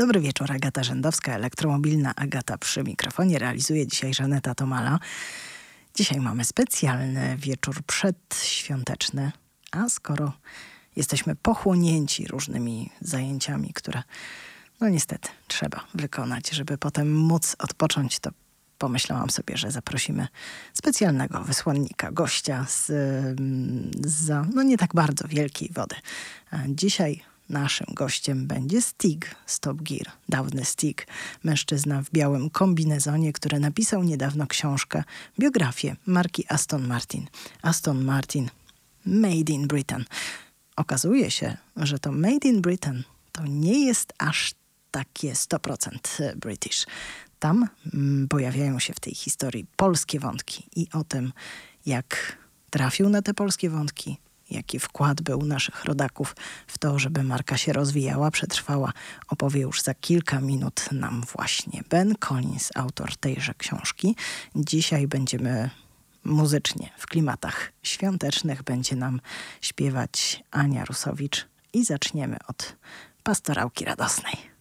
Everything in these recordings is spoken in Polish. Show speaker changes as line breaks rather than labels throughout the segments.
Dobry wieczór, Agata Rzędowska, elektromobilna Agata przy mikrofonie. Realizuje dzisiaj Żaneta Tomala. Dzisiaj mamy specjalny wieczór przedświąteczny, a skoro jesteśmy pochłonięci różnymi zajęciami, które no niestety trzeba wykonać, żeby potem móc odpocząć, to pomyślałam sobie, że zaprosimy specjalnego wysłannika, gościa z, z no nie tak bardzo wielkiej wody. Dzisiaj Naszym gościem będzie Stig Stop Gear, dawny Stig, mężczyzna w białym kombinezonie, który napisał niedawno książkę, biografię marki Aston Martin. Aston Martin Made in Britain. Okazuje się, że to Made in Britain to nie jest aż takie 100% British. Tam mm, pojawiają się w tej historii polskie wątki i o tym, jak trafił na te polskie wątki, jaki wkład był naszych rodaków w to, żeby marka się rozwijała, przetrwała, opowie już za kilka minut nam właśnie Ben Collins, autor tejże książki. Dzisiaj będziemy muzycznie, w klimatach świątecznych będzie nam śpiewać Ania Rusowicz i zaczniemy od pastorałki radosnej.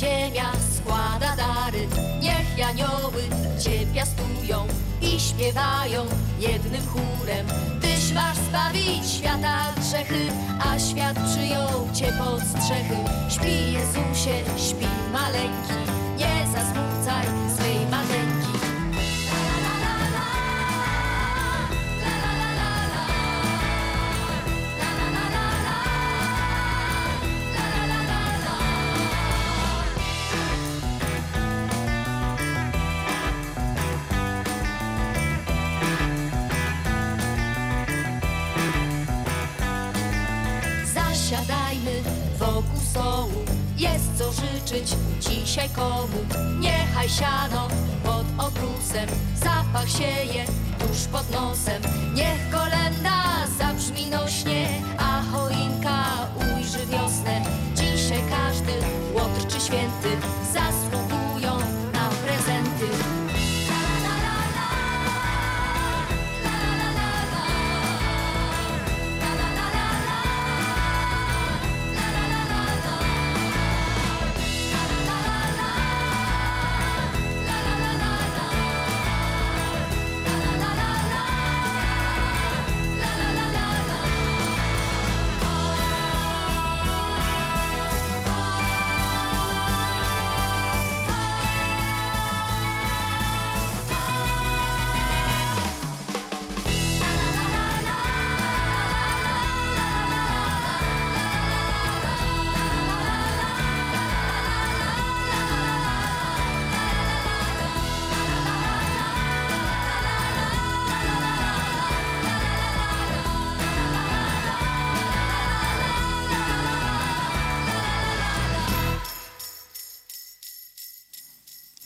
Ziemia składa dary. Niech anioły Cię piastują i śpiewają jednym chórem. Tyś masz zbawić świata grzechy, a świat przyjął Cię pod strzechy. Śpi Jezusie, śpi maleńki, nie zasmucaj komu? Niechaj siano pod obrusem Zapach sieje tuż pod nosem. Niech kolenda zabrzmi nośnie A choinka ujrzy wiosnę. Dzisiaj każdy łotr czy święty Zasługują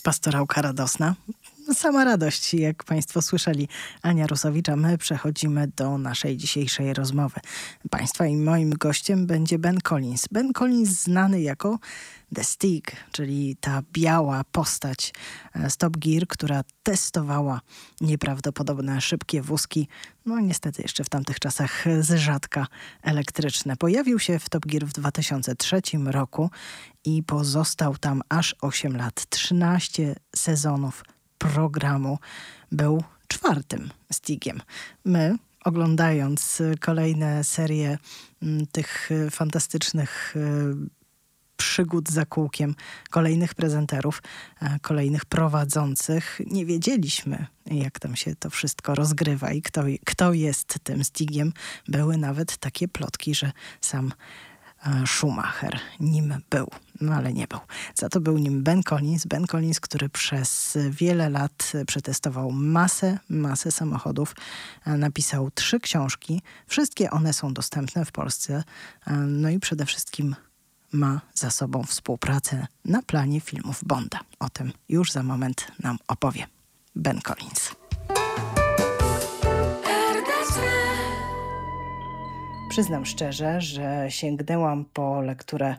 pastorałka radosna. Sama radość, jak Państwo słyszeli, Ania Rusowicza. My przechodzimy do naszej dzisiejszej rozmowy. Państwa i moim gościem będzie Ben Collins. Ben Collins znany jako The Stick, czyli ta biała postać e, Stop Gear, która testowała nieprawdopodobne szybkie wózki, no niestety jeszcze w tamtych czasach z rzadka elektryczne. Pojawił się w Top Gear w 2003 roku i pozostał tam aż 8 lat. 13 sezonów programu był czwartym Stigiem. My oglądając kolejne serie mm, tych fantastycznych e, przygód za kółkiem kolejnych prezenterów, e, kolejnych prowadzących. Nie wiedzieliśmy, jak tam się to wszystko rozgrywa i kto, kto jest tym Stigiem. Były nawet takie plotki, że sam Schumacher nim był, no ale nie był. Za to był nim Ben Collins. Ben Collins, który przez wiele lat przetestował masę, masę samochodów. E, napisał trzy książki. Wszystkie one są dostępne w Polsce. No i przede wszystkim ma za sobą współpracę na planie filmów Bonda. O tym już za moment nam opowie Ben Collins. Przyznam szczerze, że sięgnęłam po lekturę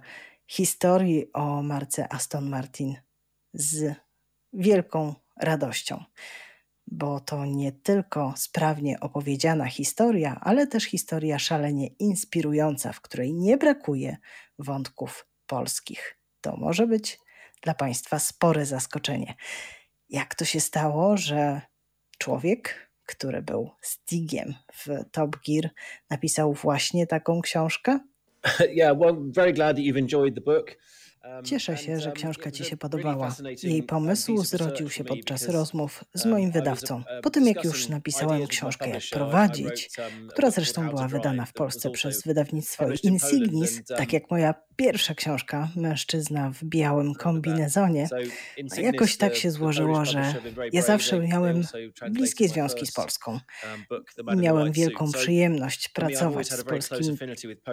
historii o marce Aston Martin z wielką radością, bo to nie tylko sprawnie opowiedziana historia, ale też historia szalenie inspirująca, w której nie brakuje wątków polskich. To może być dla Państwa spore zaskoczenie. Jak to się stało, że człowiek, który był Stigiem w Top Gear, napisał właśnie taką książkę?
yeah, well, very glad that you've enjoyed the book.
Cieszę się, że książka Ci się podobała. Jej pomysł zrodził się podczas rozmów z moim wydawcą. Po tym, jak już napisałem książkę Jak prowadzić, która zresztą była wydana w Polsce przez wydawnictwo Insignis, tak jak moja pierwsza książka, Mężczyzna w białym kombinezonie, jakoś tak się złożyło, że ja zawsze miałem bliskie związki z Polską. i miałem wielką przyjemność pracować z polskimi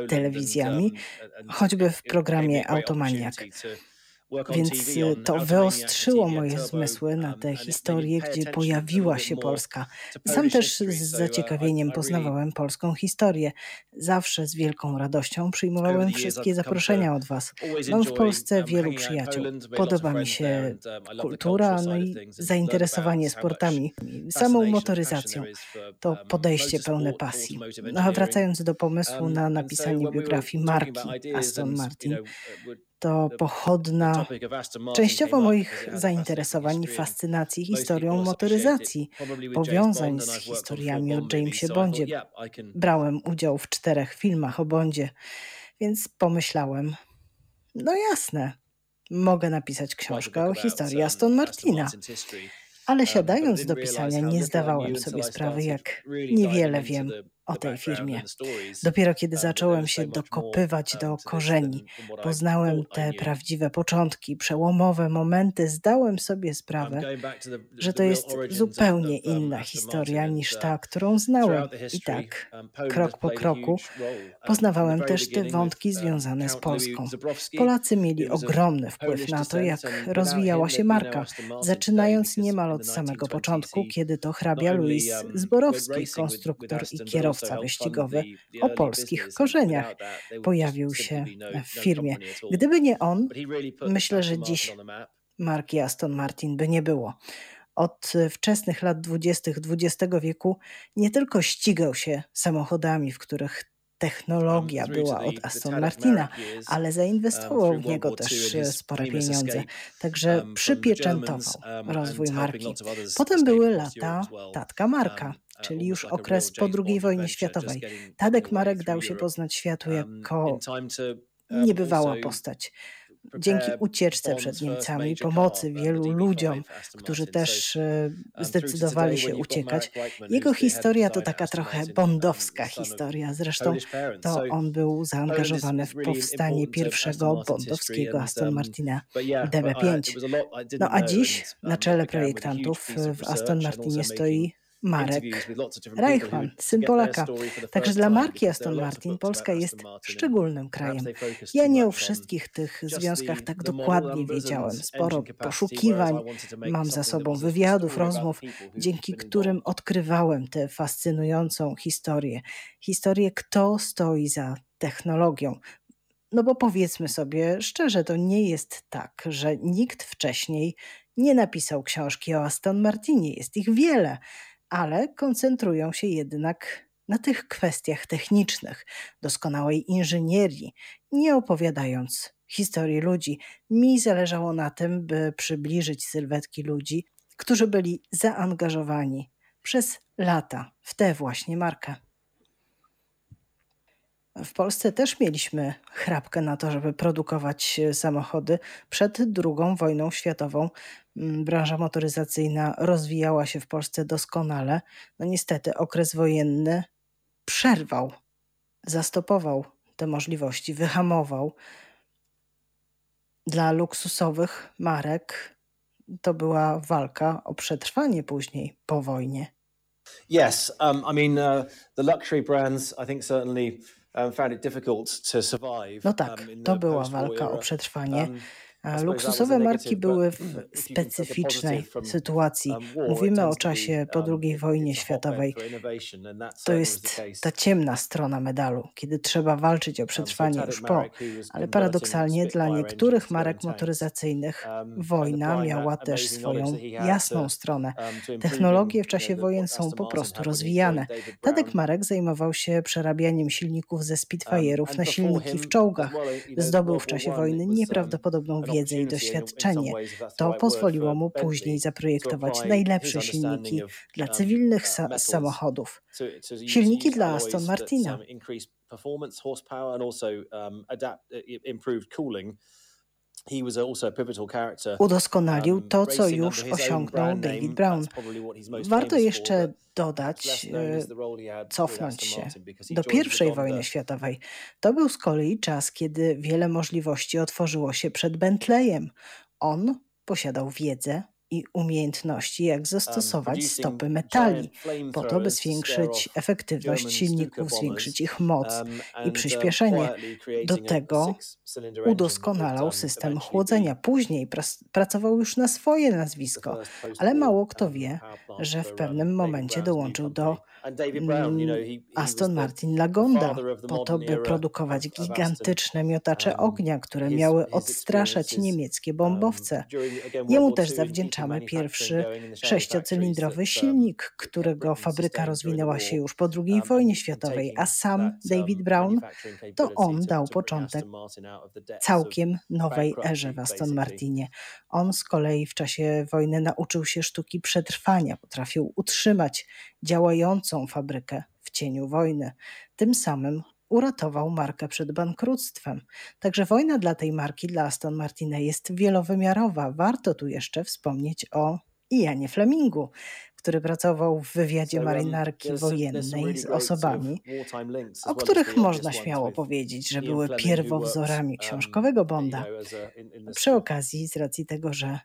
telewizjami, choćby w programie Automaniak. Więc y, to wyostrzyło moje zmysły na te historie, gdzie pojawiła się Polska. Sam też z zaciekawieniem poznawałem polską historię. Zawsze z wielką radością przyjmowałem wszystkie zaproszenia od Was. Mam w Polsce wielu przyjaciół. Podoba mi się um, kultura, no i zainteresowanie sportami, samą motoryzacją. To um, podejście pełne pasji. No a wracając do pomysłu um, na napisanie biografii marki Aston Martin, uh, to pochodna częściowo moich zainteresowań i fascynacji historią motoryzacji, powiązań z historiami o Jamesie Bondzie. Brałem udział w czterech filmach o Bondzie, więc pomyślałem, no jasne, mogę napisać książkę o historii Aston Martina. Ale siadając do pisania, nie zdawałem sobie sprawy, jak niewiele wiem o tej firmie. Dopiero kiedy zacząłem się dokopywać do korzeni, poznałem te prawdziwe początki, przełomowe momenty, zdałem sobie sprawę, że to jest zupełnie inna historia niż ta, którą znałem. I tak, krok po kroku, poznawałem też te wątki związane z Polską. Polacy mieli ogromny wpływ na to, jak rozwijała się marka, zaczynając niemal od samego początku, kiedy to hrabia Louis Zborowski, konstruktor i kierowca kierowca wyścigowy o polskich korzeniach pojawił się w firmie. Gdyby nie on, myślę, że dziś marki Aston Martin by nie było. Od wczesnych lat dwudziestych XX wieku nie tylko ścigał się samochodami, w których technologia była od Aston Martina, ale um, zainwestował w niego też spore pieniądze. Także um, przypieczętował um, rozwój marki. Potem były lata tatka Marka czyli już okres po II wojnie światowej. Tadek Marek dał się poznać światu jako niebywała postać dzięki ucieczce przed Niemcami i pomocy wielu ludziom, którzy też e, zdecydowali się uciekać. Jego historia to taka trochę bondowska historia. Zresztą to on był zaangażowany w powstanie pierwszego bondowskiego Aston Martina DB5. No a dziś na czele projektantów w Aston Martinie stoi Marek Reichman, syn Polaka. Także dla marki Aston Martin Polska jest szczególnym krajem. Ja nie o wszystkich tych związkach tak dokładnie wiedziałem. Sporo poszukiwań, mam za sobą wywiadów, rozmów, dzięki którym odkrywałem tę fascynującą historię. Historię, kto stoi za technologią. No bo powiedzmy sobie szczerze, to nie jest tak, że nikt wcześniej nie napisał książki o Aston Martinie. Jest ich wiele ale koncentrują się jednak na tych kwestiach technicznych, doskonałej inżynierii, nie opowiadając historii ludzi. Mi zależało na tym, by przybliżyć sylwetki ludzi, którzy byli zaangażowani przez lata w tę właśnie markę. W Polsce też mieliśmy chrapkę na to, żeby produkować samochody przed II wojną światową. Mm, branża motoryzacyjna rozwijała się w Polsce doskonale. No niestety okres wojenny przerwał, zastopował te możliwości, wyhamował. Dla luksusowych marek to była walka o przetrwanie później po wojnie.
Yes, um, I mean uh, the luxury brands I think certainly um, found it difficult to survive.
No tak,
um,
to była walka o przetrwanie. Luksusowe marki były w specyficznej sytuacji. Mówimy o czasie po
um,
II wojnie światowej. To jest ta ciemna strona medalu, kiedy trzeba walczyć o
Um,
przetrwanie już po. Ale paradoksalnie dla niektórych marek motoryzacyjnych
um,
wojna miała też swoją jasną stronę. Technologie w czasie wojen są po prostu rozwijane. Tadek. Marek zajmował się przerabianiem silników ze Spitfire'ów na silniki w czołgach. Zdobył w czasie wojny nieprawdopodobną wiedzę i doświadczenie. To pozwoliło mu później zaprojektować najlepsze silniki dla
um,
cywilnych
uh,
sa- samochodów. Silniki dla Aston Martina. Udoskonalił
um,
to, co już osiągnął David. Brown. Warto jeszcze dodać, e, cofnąć się do
Donda
wojny światowej. To był z kolei czas, kiedy wiele możliwości otworzyło się przed Bentleyem. On posiadał wiedzę i umiejętności, jak
um,
zastosować stopy metali, po to, by zwiększyć efektywność silników, zwiększyć ich moc
um,
i przyspieszenie. Do tego udoskonalał system chłodzenia. Później pracował już na swoje nazwisko, ale mało kto wie, że w pewnym momencie dołączył do mm, Aston Martin Lagonda, po to, by produkować gigantyczne miotacze ognia, które miały odstraszać niemieckie bombowce. Jemu też zawdzięczamy pierwszy sześciocylindrowy silnik, którego fabryka rozwinęła się już po II wojnie światowej, a sam David Brown to on dał początek Całkiem nowej erze w Aston. Martinie. On z kolei w czasie wojny nauczył się sztuki przetrwania, potrafił utrzymać działającą fabrykę w cieniu wojny. Tym samym uratował markę przed bankructwem. Także wojna dla tej marki, dla Aston Martina jest wielowymiarowa. Warto tu jeszcze wspomnieć o Ianie Flemingu, który pracował w wywiadzie
um,
marynarki wojennej z osobami, o których można śmiało powiedzieć, że były pierwowzorami
um,
książkowego Bonda. Przy okazji, z racji tego, że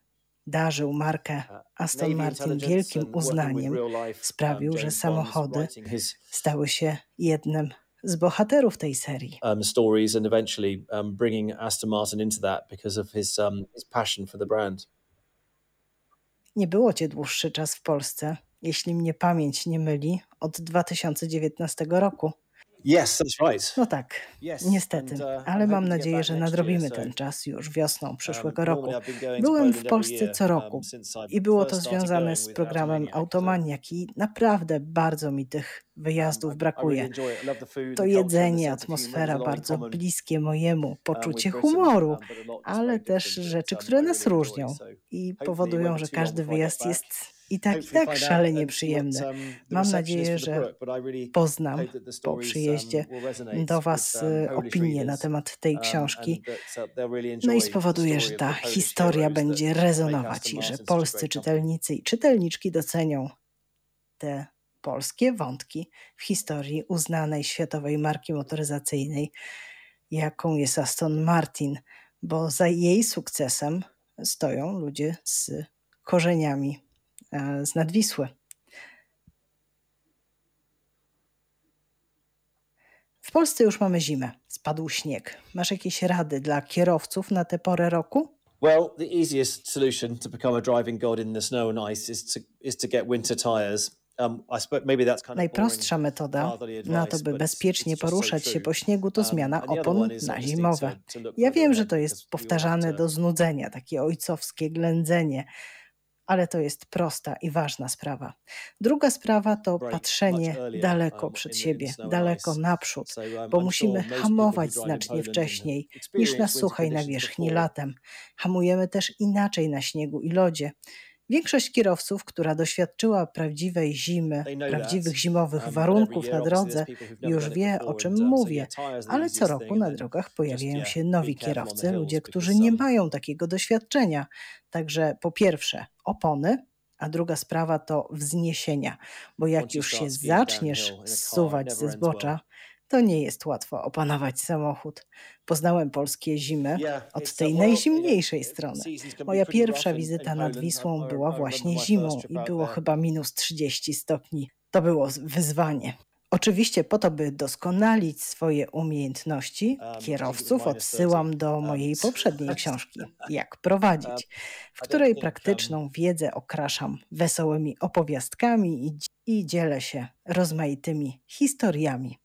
darzył markę
uh,
Aston Martin wielkim uznaniem,
um,
sprawił, że samochody stały się jednym z bohaterów tej serii.
um, stories and eventually um, bringing Aston Martin into that because of his um, his passion for the brand.
Nie było cię dłuższy czas w Polsce, jeśli mnie pamięć nie myli, od 2019 roku. No tak, niestety,
uh,
ale mam nadzieję, że nadrobimy ten czas już wiosną przyszłego
um,
roku.
going to
Byłem w Polsce co
um,
roku
I
było to związane z programem Automaniak i naprawdę bardzo mi tych wyjazdów
um, really
brakuje. To jedzenie, atmosfera bardzo bliskie mojemu, poczucie humoru,
um,
ale też rzeczy, które nas różnią i powodują, że każdy wyjazd jest i tak, i tak szalenie
what, um,
Mam nadzieję, że poznam po
um,
przyjeździe
resonate
do Was
um, Polish
opinie na temat tej
um,
książki.
uh,
No i spowoduje, że ta historia będzie rezonować i że polscy czytelnicy i czytelniczki docenią te polskie wątki w historii uznanej światowej marki motoryzacyjnej, jaką jest Aston Martin, bo za jej sukcesem stoją ludzie z korzeniami e, z Nadwisły. W Polsce już mamy zimę, spadł śnieg. Masz jakieś rady dla kierowców na tę porę roku?
Well, the easiest solution to become a driving god in the snow and ice is to is to get winter tires. Um,
Najprostsza metoda na to, by bezpiecznie poruszać się po śniegu, to
Um,
zmiana opon na zimowe. Ja wiem, że to jest powtarzane do znudzenia, takie ojcowskie ględzenie, ale to jest prosta i ważna sprawa. Druga sprawa to patrzenie daleko
um,
przed siebie, daleko naprzód,
um,
bo
I'm
musimy hamować znacznie wcześniej niż na suchej nawierzchni latem. Hamujemy też inaczej na śniegu i lodzie. Większość kierowców, która doświadczyła prawdziwej zimy, prawdziwych zimowych
Um,
warunków na drodze, już wie, o czym mówię. Ale co roku na drogach pojawiają się nowi kierowcy, ludzie, którzy nie mają takiego doświadczenia. Także po pierwsze opony, a druga sprawa to wzniesienia, bo jak już się zaczniesz zsuwać ze zbocza, to nie jest łatwo opanować samochód. Poznałem polskie zimy od tej najzimniejszej strony. Moja pierwsza wizyta nad. Wisłą była właśnie zimą i było chyba minus 30 stopni. To było wyzwanie. Oczywiście po to, by doskonalić swoje umiejętności
Um,
kierowców, odsyłam
30.
do mojej poprzedniej książki Jak prowadzić, w której praktyczną wiedzę okraszam wesołymi opowiastkami i, i dzielę się rozmaitymi historiami,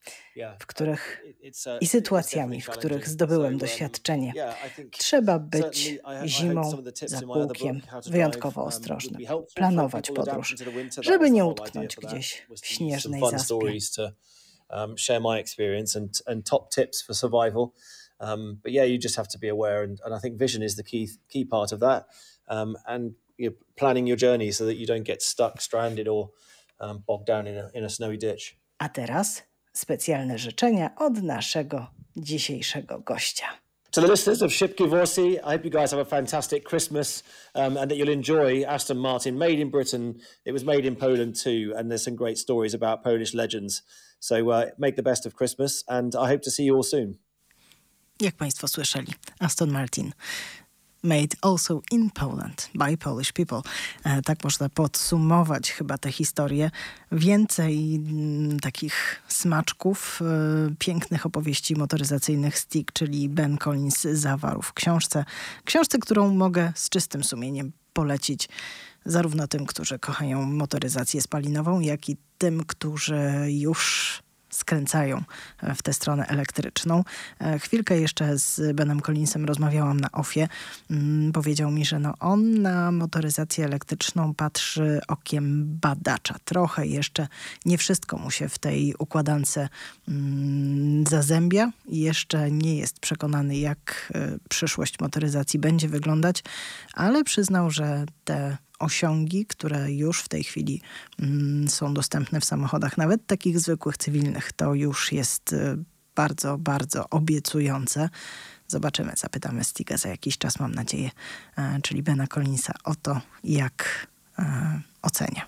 w których
uh,
i
it's
sytuacjami, w których zdobyłem
um,
doświadczenie. Trzeba być zimą za kółkiem wyjątkowo
um,
ostrożnym, planować podróż, żeby nie utknąć gdzieś w śnieżnej zaspie.
um, share my experience and and top tips for survival. Um, but yeah, you just have to be aware, and, and I think vision is the key key part of that, um, and you know, planning your journey so that you don't get stuck, stranded, or um, bogged down in a in a snowy ditch.
A teraz specjalne życzenia od naszego dzisiejszego gościa.
To the listeners of Ship Givorsi, I hope you guys have a fantastic Christmas um, and that you'll enjoy Aston Martin, made in Britain. It was made in Poland too, and there's some great stories about Polish legends. So uh, make the best of Christmas, and I hope to see you all soon.
Jak Państwo słyszeli, Aston Martin. Made also in Poland by Polish people. E, tak można podsumować chyba tę historię. Więcej mm, takich smaczków, e, pięknych opowieści motoryzacyjnych Stick, czyli Ben Collins zawarł w książce. Książce, którą mogę z czystym sumieniem polecić zarówno tym, którzy kochają motoryzację spalinową, jak i tym, którzy już skręcają e, w tę stronę elektryczną. E, Chwilkę jeszcze z Benem Collinsem rozmawiałam na ofie. Mm, Powiedział mi, że no on na motoryzację elektryczną patrzy okiem badacza. Trochę jeszcze nie wszystko mu się w tej układance mm, zazębia i jeszcze nie jest przekonany, jak e, przyszłość motoryzacji będzie wyglądać, ale przyznał, że te osiągi, które już w tej chwili mm, są dostępne w samochodach, nawet takich zwykłych, cywilnych, to już jest y, bardzo, bardzo obiecujące. Zobaczymy, zapytamy Stiga za jakiś czas, mam nadzieję, e, czyli Bena Collinsa o to, jak e, ocenia,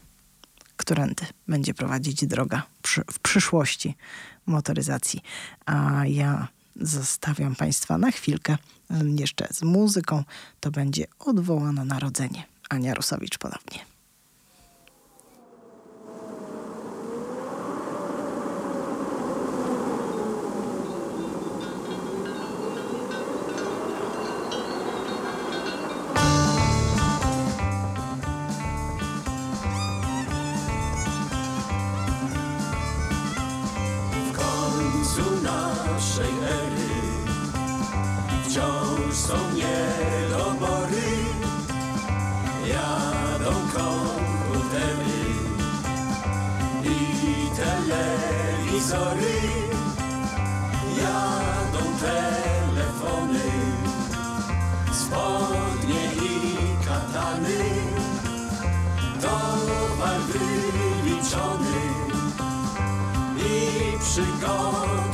którędy będzie prowadzić droga w przyszłości motoryzacji. A ja zostawiam Państwa na chwilkę y, jeszcze z muzyką. To będzie odwołano narodzenie. Ania Rusowicz ponownie.
Telewizory. Jadą telefony, spodnie i katany. Towar wyliczony i przygotowany.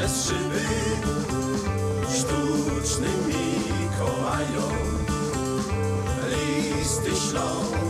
Przez szyby, sztucznym Mikołajom. Listy ślą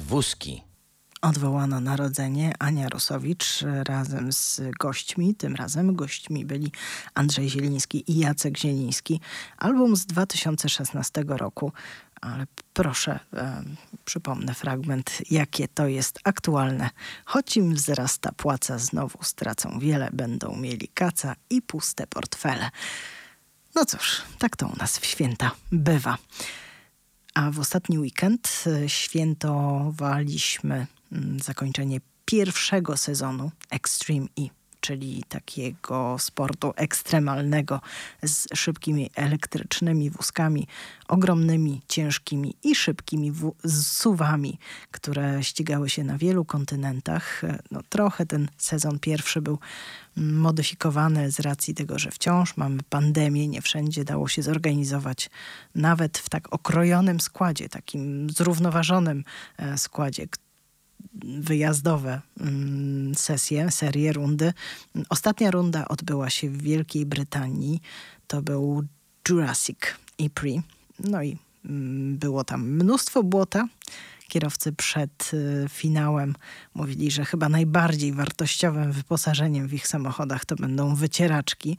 Wózki.
Odwołano narodzenie Ania Rusowicz e, razem z gośćmi. Tym razem gośćmi byli Andrzej Zieliński i Jacek Zieliński. Album z 2016 roku. Ale proszę, e, przypomnę fragment, jakie to jest aktualne. Choć im wzrasta płaca, znowu stracą wiele, będą mieli kaca i puste portfele. No cóż, tak to u nas w święta bywa. A w ostatni weekend e, świętowaliśmy mm, zakończenie pierwszego sezonu Extreme E, czyli takiego sportu ekstremalnego z szybkimi elektrycznymi wózkami, ogromnymi, ciężkimi i szybkimi wó- suwami, które ścigały się na wielu kontynentach. No, trochę ten sezon pierwszy był modyfikowany z racji tego, że wciąż mamy pandemię, nie wszędzie dało się zorganizować nawet w tak okrojonym składzie, takim zrównoważonym e, składzie, wyjazdowe mm, sesje, serie, rundy. Ostatnia runda odbyła się w Wielkiej Brytanii. To był Jurassic Ypres. No i mm, było tam mnóstwo błota. Kierowcy przed y, finałem mówili, że chyba najbardziej wartościowym wyposażeniem w ich samochodach to będą wycieraczki.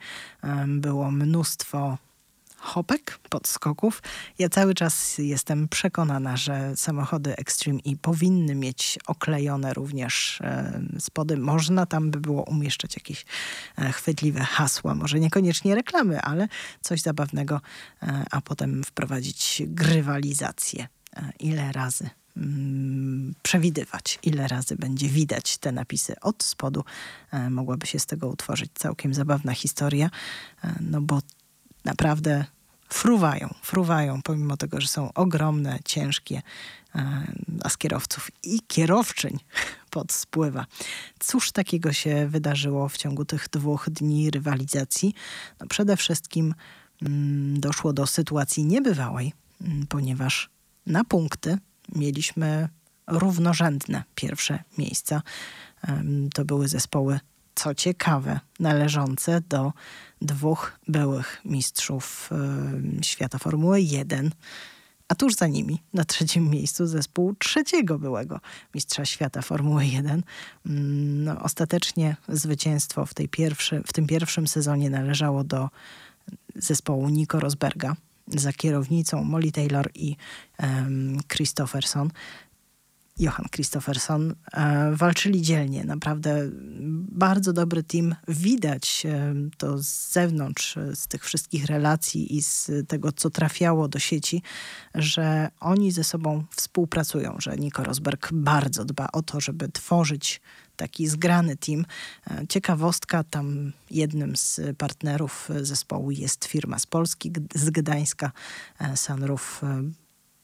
Było mnóstwo hopek, podskoków. Ja cały czas jestem przekonana, że samochody Extreme E powinny mieć oklejone również e, spody. Można tam by było umieszczać jakieś e, chwytliwe hasła, może niekoniecznie reklamy, ale coś zabawnego, e, a potem wprowadzić grywalizację. Ile razy mm, przewidywać, ile razy będzie widać te napisy od spodu. Mogłaby się z tego utworzyć całkiem zabawna historia, no bo naprawdę fruwają, fruwają, pomimo tego, że są ogromne, ciężkie, e, a z kierowców i kierowczyń pod spływa. Cóż takiego się wydarzyło w ciągu tych dwóch dni rywalizacji? No przede wszystkim mm, doszło do sytuacji niebywałej, mm, ponieważ na punkty mieliśmy równorzędne pierwsze miejsca. To były zespoły, co ciekawe, należące do dwóch byłych mistrzów em, świata Formuły 1. A tuż za nimi, na trzecim miejscu, zespół trzeciego byłego mistrza świata Formuły 1. Mm, No, ostatecznie zwycięstwo w, tej pierwszy, w tym pierwszym sezonie należało do zespołu Nico Rosberga za kierownicą Molly Taylor i um, Christopherson. Johan Christopherson e, walczyli dzielnie. Naprawdę bardzo dobry team. Widać e, to z zewnątrz, e, z tych wszystkich relacji i z tego, co trafiało do sieci, że oni ze sobą współpracują, że Nico Rosberg bardzo dba o to, żeby tworzyć taki zgrany team. Ciekawostka, tam jednym z partnerów zespołu jest firma z Polski, z Gdańska, Sunroof.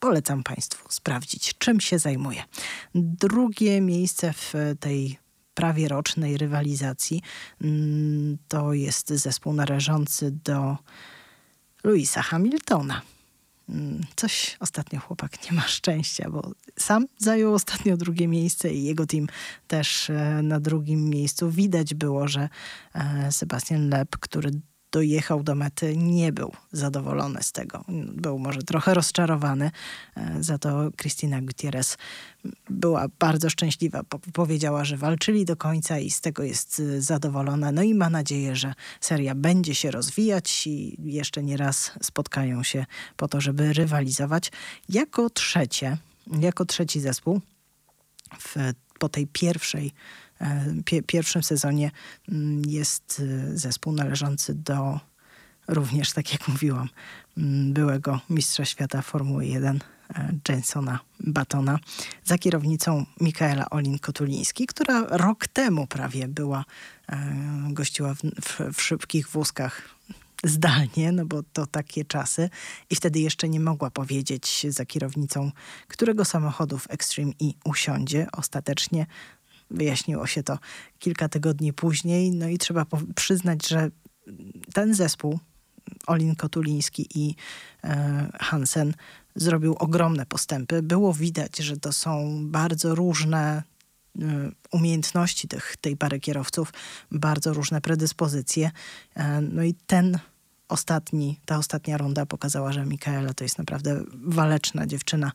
Polecam Państwu sprawdzić, czym się zajmuje. Drugie miejsce w tej prawie rocznej rywalizacji mm, to jest zespół należący do Louisa Hamiltona. Mm, Coś ostatnio chłopak nie ma szczęścia, bo sam zajął ostatnio drugie miejsce i jego team też e, na drugim miejscu. Widać było, że e, Sebastian Leb, który dojechał do mety, nie był zadowolony z tego. Był może trochę rozczarowany. E, Za to Christina Gutierrez była bardzo szczęśliwa. Po- Powiedziała, że walczyli do końca i z tego jest e, zadowolona. No i ma nadzieję, że seria będzie się rozwijać i jeszcze nie raz spotkają się po to, żeby rywalizować. Jako trzecie, jako trzeci zespół w, po tej pierwszej, pie, pierwszym sezonie mm, jest e, zespół należący do również, tak jak mówiłam, mm, byłego mistrza świata Formuły 1 e, Jensona Batona za kierownicą Mikaela Olin-Kotuliński, która rok temu prawie była, e, gościła w, w, w szybkich wózkach zdalnie, no bo to takie czasy. I wtedy jeszcze nie mogła powiedzieć za kierownicą, którego samochodu w Extreme E usiądzie. Ostatecznie wyjaśniło się to kilka tygodni później. No i trzeba przyznać, że ten zespół, Olin Kotuliński i e, Hansen, zrobił ogromne postępy. Było widać, że to są bardzo różne e, umiejętności tych, tej pary kierowców, bardzo różne predyspozycje. E, no i ten ostatni, ta ostatnia runda pokazała, że Mikaela to jest naprawdę waleczna dziewczyna.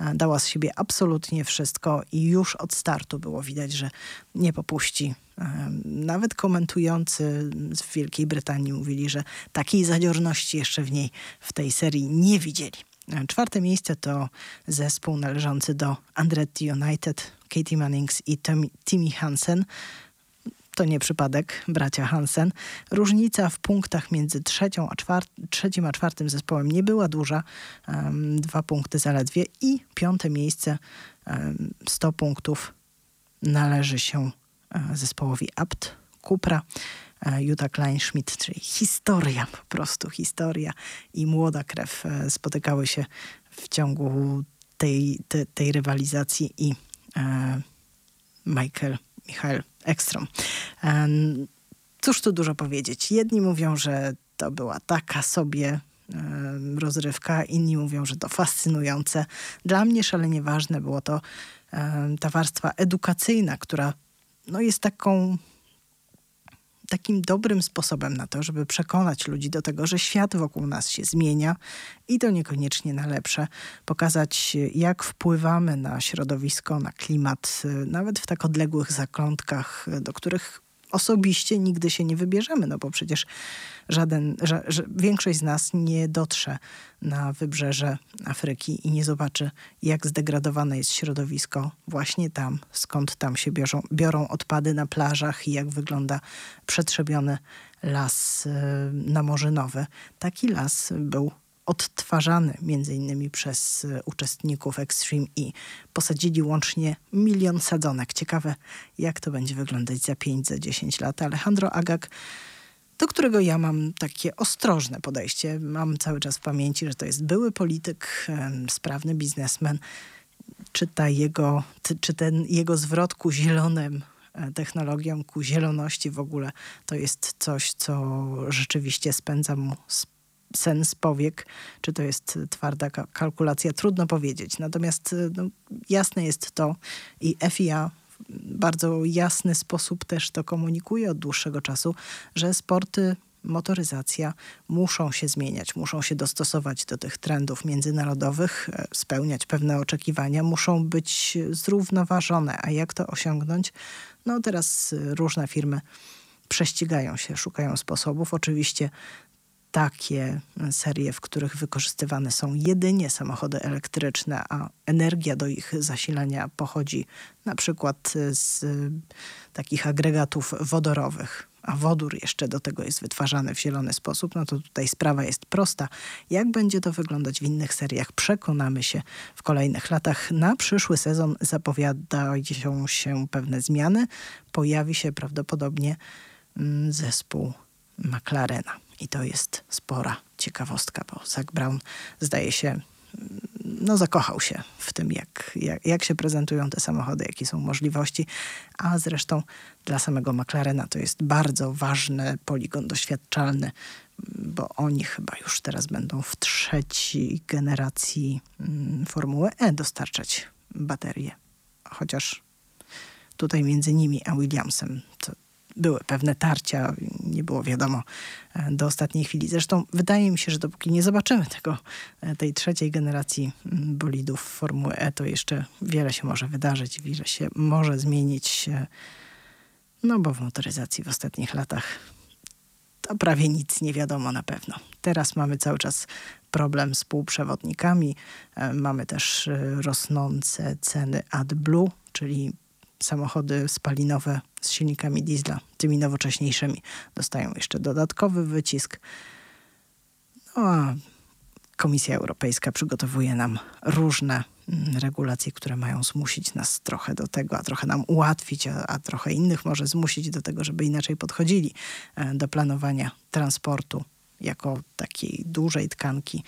E, dała z siebie absolutnie wszystko i już od startu było widać, że nie popuści. E, nawet komentujący z Wielkiej Brytanii mówili, że takiej zadziorności jeszcze w niej, w tej serii nie widzieli. E, czwarte miejsce to zespół należący do Andretti United, Katie Mannings i Timmy Hansen to nie przypadek, bracia Hansen. Różnica w punktach między trzecią a trzecim a czwartym zespołem nie była duża, um, dwa punkty zaledwie i piąte miejsce, um, 100 punktów należy się um, zespołowi Abt Kupra. E, Jutta Kleinschmidt, czyli historia, po prostu historia i młoda krew e, spotykały się w ciągu tej, te, tej rywalizacji i e, Michael, Michael Ekstrom. Cóż tu dużo powiedzieć. Jedni mówią, że to była taka sobie rozrywka, inni mówią, że to fascynujące. Dla mnie szalenie ważne było to ta warstwa edukacyjna, która no, jest taką takim dobrym sposobem na to, żeby przekonać ludzi do tego, że świat wokół nas się zmienia i to niekoniecznie na lepsze. Pokazać, jak wpływamy na środowisko, na klimat, nawet w tak odległych zakątkach, do których osobiście nigdy się nie wybierzemy, no bo przecież żaden, że większość z nas nie dotrze na wybrzeże Afryki i nie zobaczy, jak zdegradowane jest środowisko właśnie tam, skąd tam się biorą, biorą odpady na plażach i jak wygląda przetrzebiony las y, namorzynowy. Taki las był odtwarzany innymi przez y, uczestników Extreme E. Posadzili łącznie milion sadzonek. Ciekawe, jak to będzie wyglądać za 5, za 10 lat. Alejandro Agag do którego ja mam takie ostrożne podejście. Mam cały czas w pamięci, że to jest były polityk, sprawny biznesmen. Czy, ta jego, czy ten jego zwrot ku zielonym e, technologiom, ku zieloności w ogóle, to jest coś, co rzeczywiście spędza mu sen z powiek, czy to jest twarda kalkulacja, trudno powiedzieć. Natomiast e, no, jasne jest to i FIA bardzo jasny sposób też to komunikuje od dłuższego czasu, że sporty motoryzacja muszą się zmieniać, muszą się dostosować do tych trendów międzynarodowych, e, spełniać pewne oczekiwania, muszą być zrównoważone. A jak to osiągnąć? No teraz różne firmy prześcigają się, szukają sposobów. Oczywiście takie serie, w których wykorzystywane są jedynie samochody elektryczne, a energia do ich zasilania pochodzi na przykład z takich agregatów wodorowych, a wodór jeszcze do tego jest wytwarzany w zielony sposób, no to tutaj sprawa jest prosta. Jak będzie to wyglądać w innych seriach, przekonamy się w kolejnych latach. Na przyszły sezon zapowiadają się pewne zmiany. Pojawi się prawdopodobnie mm, zespół McLarena. I to jest spora ciekawostka, bo Zach Brown zdaje się, no zakochał się w tym, jak, jak, jak się prezentują te samochody, jakie są możliwości, a zresztą dla samego McLarena to jest bardzo ważny poligon doświadczalny, bo oni chyba już teraz będą w trzeciej generacji mm, Formuły E dostarczać baterie. Chociaż tutaj między nimi a Williamsem to były pewne tarcia, nie było wiadomo e, do ostatniej chwili. Zresztą wydaje mi się, że dopóki nie zobaczymy tego, e, tej trzeciej generacji mm, bolidów Formuły E, to jeszcze wiele się może wydarzyć, wiele się może zmienić. No bo w motoryzacji w ostatnich latach to prawie nic nie wiadomo na pewno. Teraz mamy cały czas problem z półprzewodnikami. E, mamy też rosnące ceny AdBlue, czyli samochody spalinowe z silnikami diesla, tymi nowocześniejszymi, dostają jeszcze dodatkowy wycisk. No a Komisja Europejska przygotowuje nam różne mm, regulacje, które mają zmusić nas trochę do tego, a trochę nam ułatwić, a, a trochę innych może zmusić do tego, żeby inaczej podchodzili e, do planowania transportu jako takiej dużej tkanki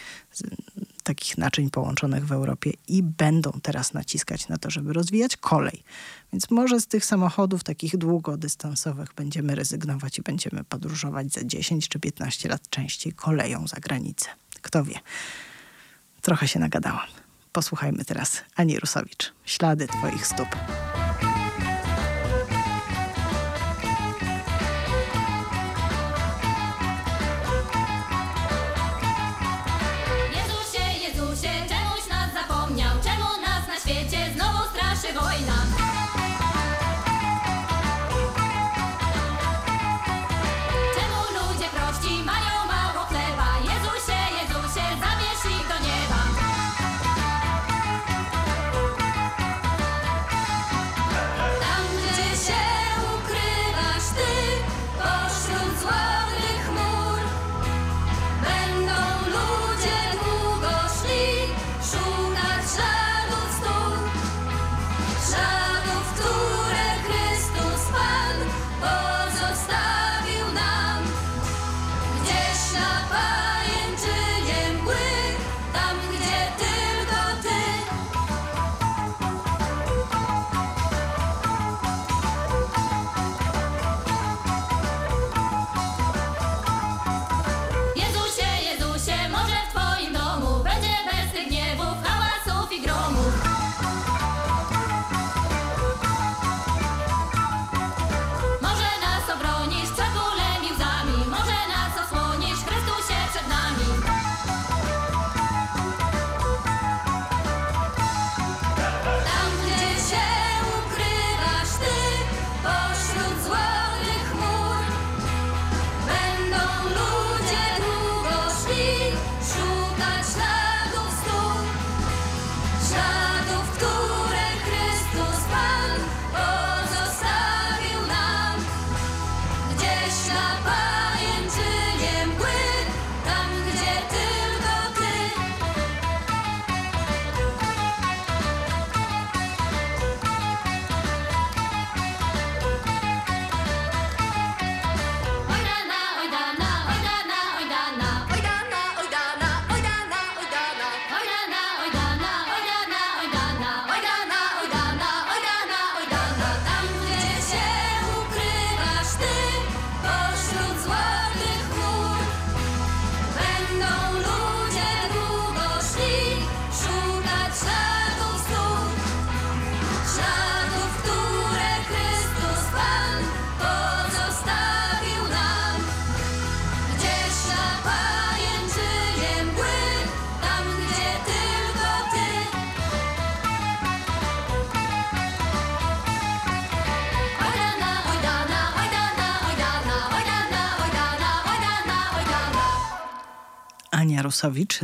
takich naczyń połączonych w Europie i będą teraz naciskać na to, żeby rozwijać kolej. Więc może z tych samochodów takich długodystansowych będziemy rezygnować i będziemy podróżować za 10 czy 15 lat częściej koleją za granicę. Kto wie. Trochę się nagadałam. Posłuchajmy teraz Ani Rusowicz. Ślady Twoich stóp.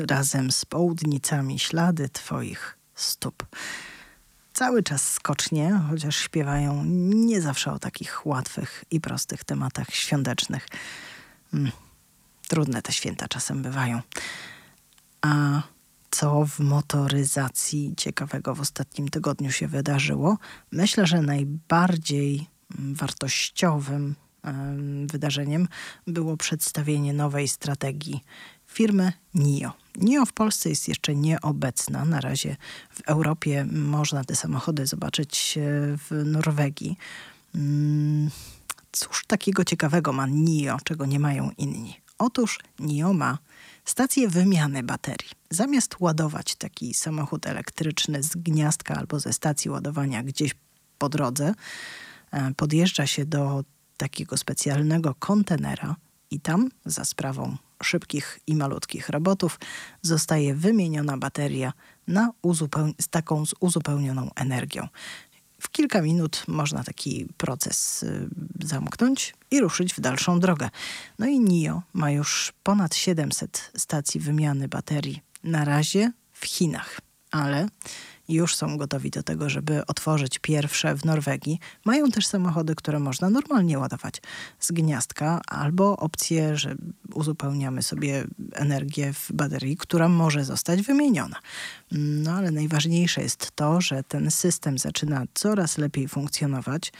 Razem z południcami ślady twoich stóp. Cały czas skocznie, chociaż śpiewają nie zawsze o takich łatwych i prostych tematach świątecznych. Hmm, trudne te święta czasem bywają. A co w motoryzacji ciekawego w ostatnim tygodniu się wydarzyło? Myślę, że najbardziej wartościowym wydarzeniem było przedstawienie nowej strategii firmy NIO. NIO w Polsce jest jeszcze nieobecna. Na razie w Europie można te samochody zobaczyć e, w Norwegii. Mm, cóż takiego ciekawego ma NIO, czego nie mają inni? Otóż NIO ma stację wymiany baterii. Zamiast ładować taki samochód elektryczny z gniazdka albo ze stacji ładowania gdzieś po drodze, e, podjeżdża się do takiego specjalnego kontenera i tam za sprawą szybkich i malutkich robotów zostaje wymieniona bateria na taką z uzupełnioną energią. W kilka minut można taki proces y, zamknąć i ruszyć w dalszą drogę. No i NIO ma już ponad 700 stacji wymiany baterii na razie w Chinach, ale już są gotowi do tego, żeby otworzyć pierwsze w Norwegii. Mają też samochody, które można normalnie ładować z gniazdka, albo opcję, że uzupełniamy sobie energię w baterii, która może zostać wymieniona. No ale najważniejsze jest to, że ten system zaczyna coraz lepiej funkcjonować.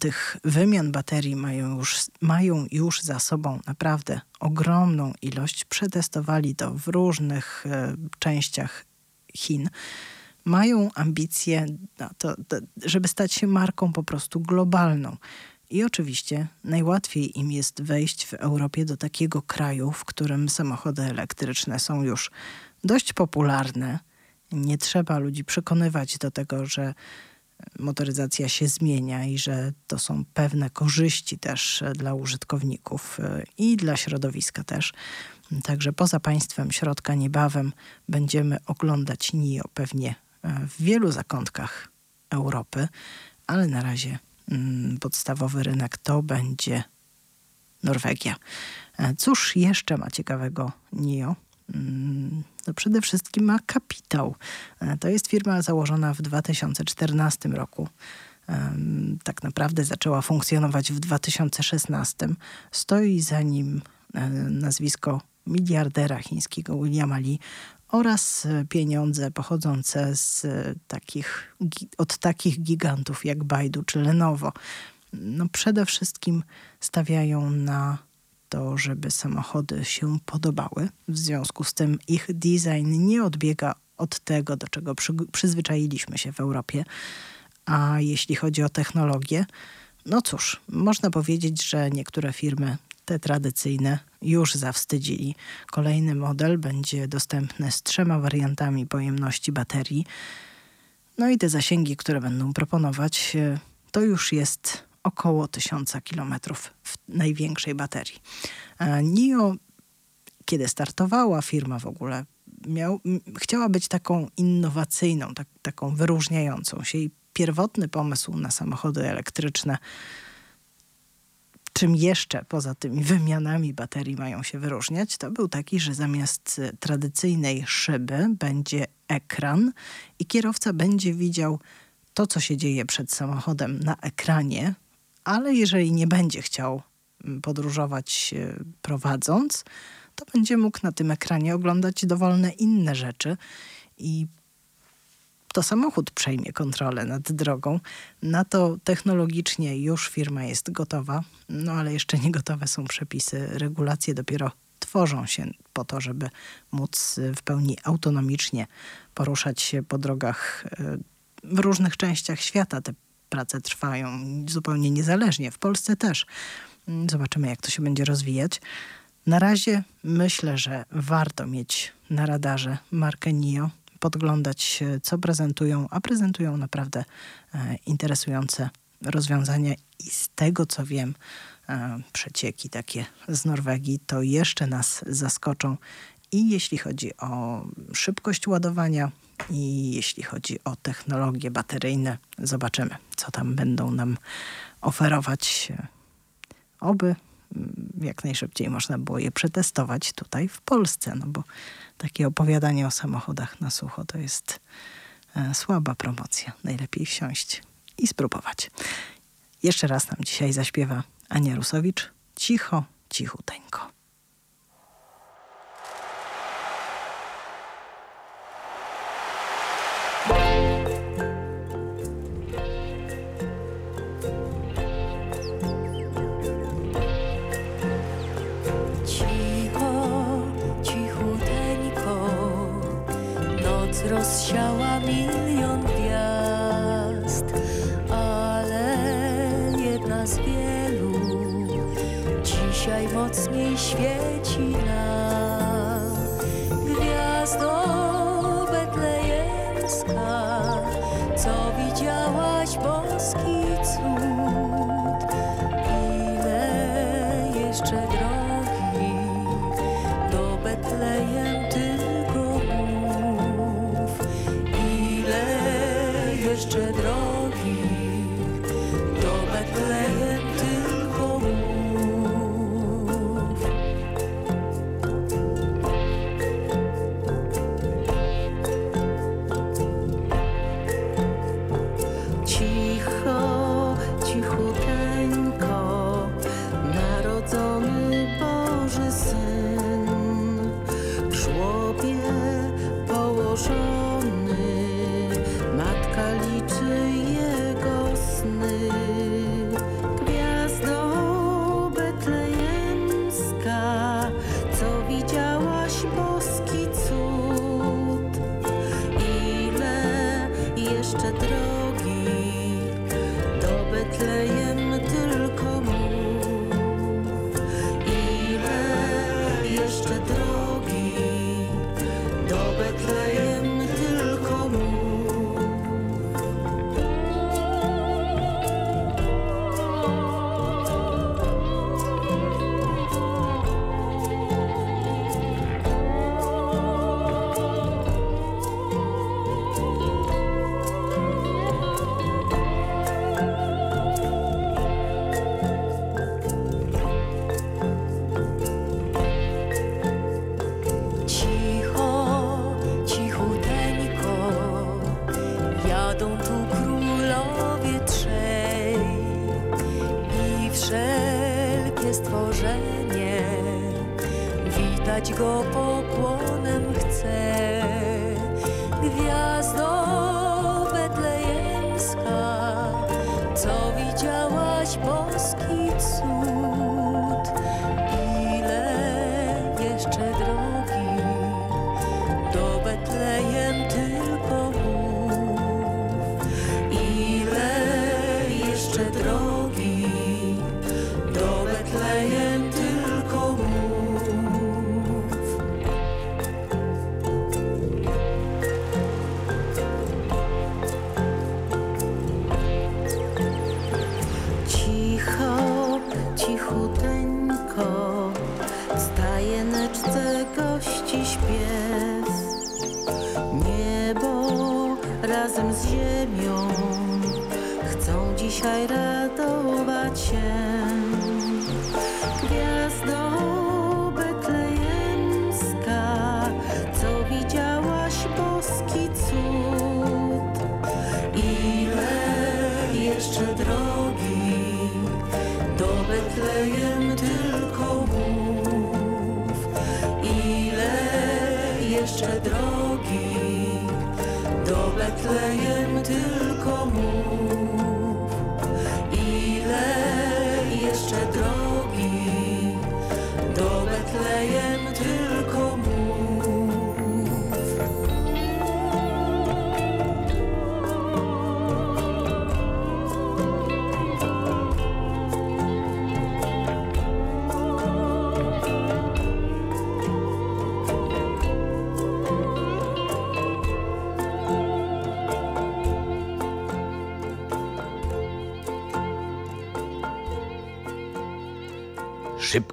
tych wymian baterii mają już, mają już za sobą naprawdę ogromną ilość. Przetestowali to w różnych e, częściach Chin. Mają ambicje, to, to, żeby stać się marką po prostu globalną. I oczywiście najłatwiej im jest wejść w Europie do takiego kraju, w którym samochody elektryczne są już dość popularne. Nie trzeba ludzi przekonywać do tego, że motoryzacja się zmienia i że to są pewne korzyści też dla użytkowników e, i dla środowiska też. Także poza państwem środka niebawem będziemy oglądać NIO pewnie e, w wielu zakątkach Europy, ale na razie mm, podstawowy rynek to będzie Norwegia. E, cóż jeszcze ma ciekawego NIO? Mm, no przede wszystkim ma kapitał. E, to jest firma założona w 2014 roku. Tak naprawdę zaczęła funkcjonować w 2016. Stoi za nim nazwisko miliardera chińskiego Williama Lee oraz pieniądze pochodzące z takich, od takich gigantów jak Baidu czy Lenovo. No przede wszystkim stawiają na to, żeby samochody się podobały. W związku z tym ich design nie odbiega od tego, do czego przy, przyzwyczailiśmy się w Europie. A jeśli chodzi o technologię, no cóż, można powiedzieć, że niektóre firmy, te tradycyjne, już zawstydzili. Kolejny model będzie dostępny z trzema wariantami pojemności baterii. No i te zasięgi, które będą proponować, to już jest około 1000 km w największej baterii. E, NIO, kiedy startowała firma w ogóle, miał, chciała być taką innowacyjną, tak, taką wyróżniającą się i pierwotny pomysł na samochody elektryczne czym jeszcze poza tymi wymianami baterii mają się wyróżniać, to był taki, że zamiast tradycyjnej szyby będzie ekran i kierowca będzie widział to, co się dzieje przed samochodem na ekranie, ale jeżeli nie będzie chciał mm, podróżować e, prowadząc, to będzie mógł na tym ekranie oglądać dowolne inne rzeczy i to samochód przejmie kontrolę nad drogą. Na to technologicznie już firma jest gotowa, no ale jeszcze nie gotowe są przepisy. Regulacje dopiero tworzą się po to, żeby móc w pełni autonomicznie poruszać się po drogach e, w różnych częściach świata. Te prace trwają zupełnie niezależnie. W Polsce też. Mm, zobaczymy, jak to się będzie rozwijać. Na razie myślę, że warto mieć na radarze markę NIO, podglądać, co prezentują, a prezentują naprawdę e, interesujące rozwiązania i z tego, co wiem, e, przecieki takie z Norwegii to jeszcze nas zaskoczą. I jeśli chodzi o szybkość ładowania, i jeśli chodzi o technologie bateryjne, zobaczymy, co tam będą nam oferować. Oby mm, jak najszybciej można było je przetestować tutaj w Polsce, no bo takie opowiadanie o samochodach na sucho to jest e, słaba promocja. Najlepiej wsiąść i spróbować. Jeszcze raz nam dzisiaj zaśpiewa Ania Rusowicz. Cicho, cichuteńko.
jeszcze drogi.
Cichuteńko Staje neczce gości Niebo razem z ziemią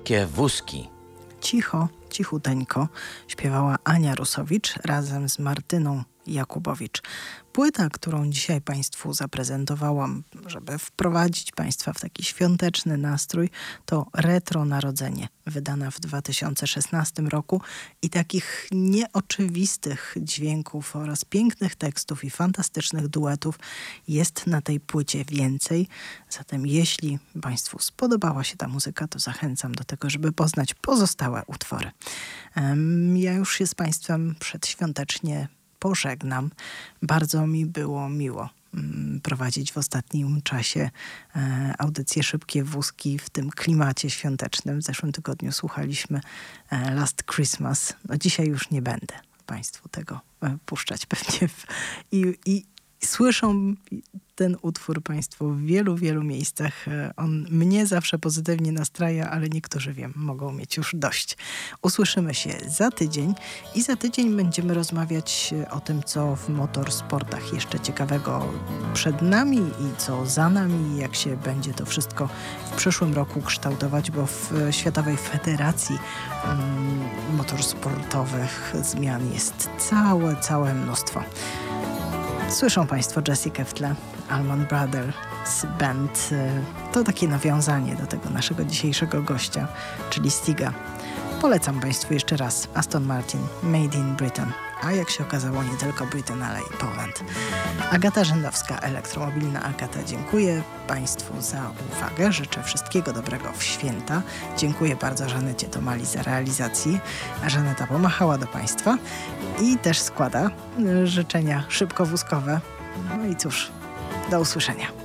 Szybkie wózki.
Cicho, cichuteńko śpiewała Ania Rusowicz razem z Martyną Jakubowicz. Płyta, którą dzisiaj Państwu zaprezentowałam, żeby wprowadzić Państwa w taki świąteczny nastrój, to Retro Narodzenie, wydana w 2016 roku i takich nieoczywistych dźwięków oraz pięknych tekstów i fantastycznych duetów jest na tej płycie więcej. Zatem jeśli Państwu spodobała się ta muzyka, to zachęcam do tego, żeby poznać pozostałe utwory. Ja już się z Państwem przedświątecznie pożegnam. Bardzo mi było miło mm, prowadzić w ostatnim czasie e, audycje Szybkie Wózki w tym klimacie świątecznym. W zeszłym tygodniu słuchaliśmy e, Last Christmas. No dzisiaj już nie będę Państwu tego e, puszczać pewnie. W, i, I słyszą ten utwór Państwo w wielu, wielu miejscach. E, On mnie zawsze pozytywnie nastraja, ale niektórzy wiem, mogą mieć już dość. Usłyszymy się za tydzień i za tydzień będziemy rozmawiać e, o tym, co w motorsportach jeszcze ciekawego przed nami i co za nami, jak się będzie to wszystko w przyszłym roku kształtować, bo w e, Światowej Federacji mm, Motorsportowych zmian jest całe, całe mnóstwo. Słyszą Państwo Jessica w tle, Almond Brothers Band. Y, To takie nawiązanie do tego naszego dzisiejszego gościa, czyli Stiga. Polecam Państwu jeszcze raz Aston Martin Made in Britain, a jak się okazało nie tylko Britain, ale i Poland. Agata Rzędowska, elektromobilna Agata, dziękuję Państwu za uwagę. Życzę wszystkiego dobrego w święta. Dziękuję bardzo Żanecie Tomali za realizację. Żaneta pomachała do Państwa i też składa y, życzenia szybkowózkowe. No i cóż, do usłyszenia.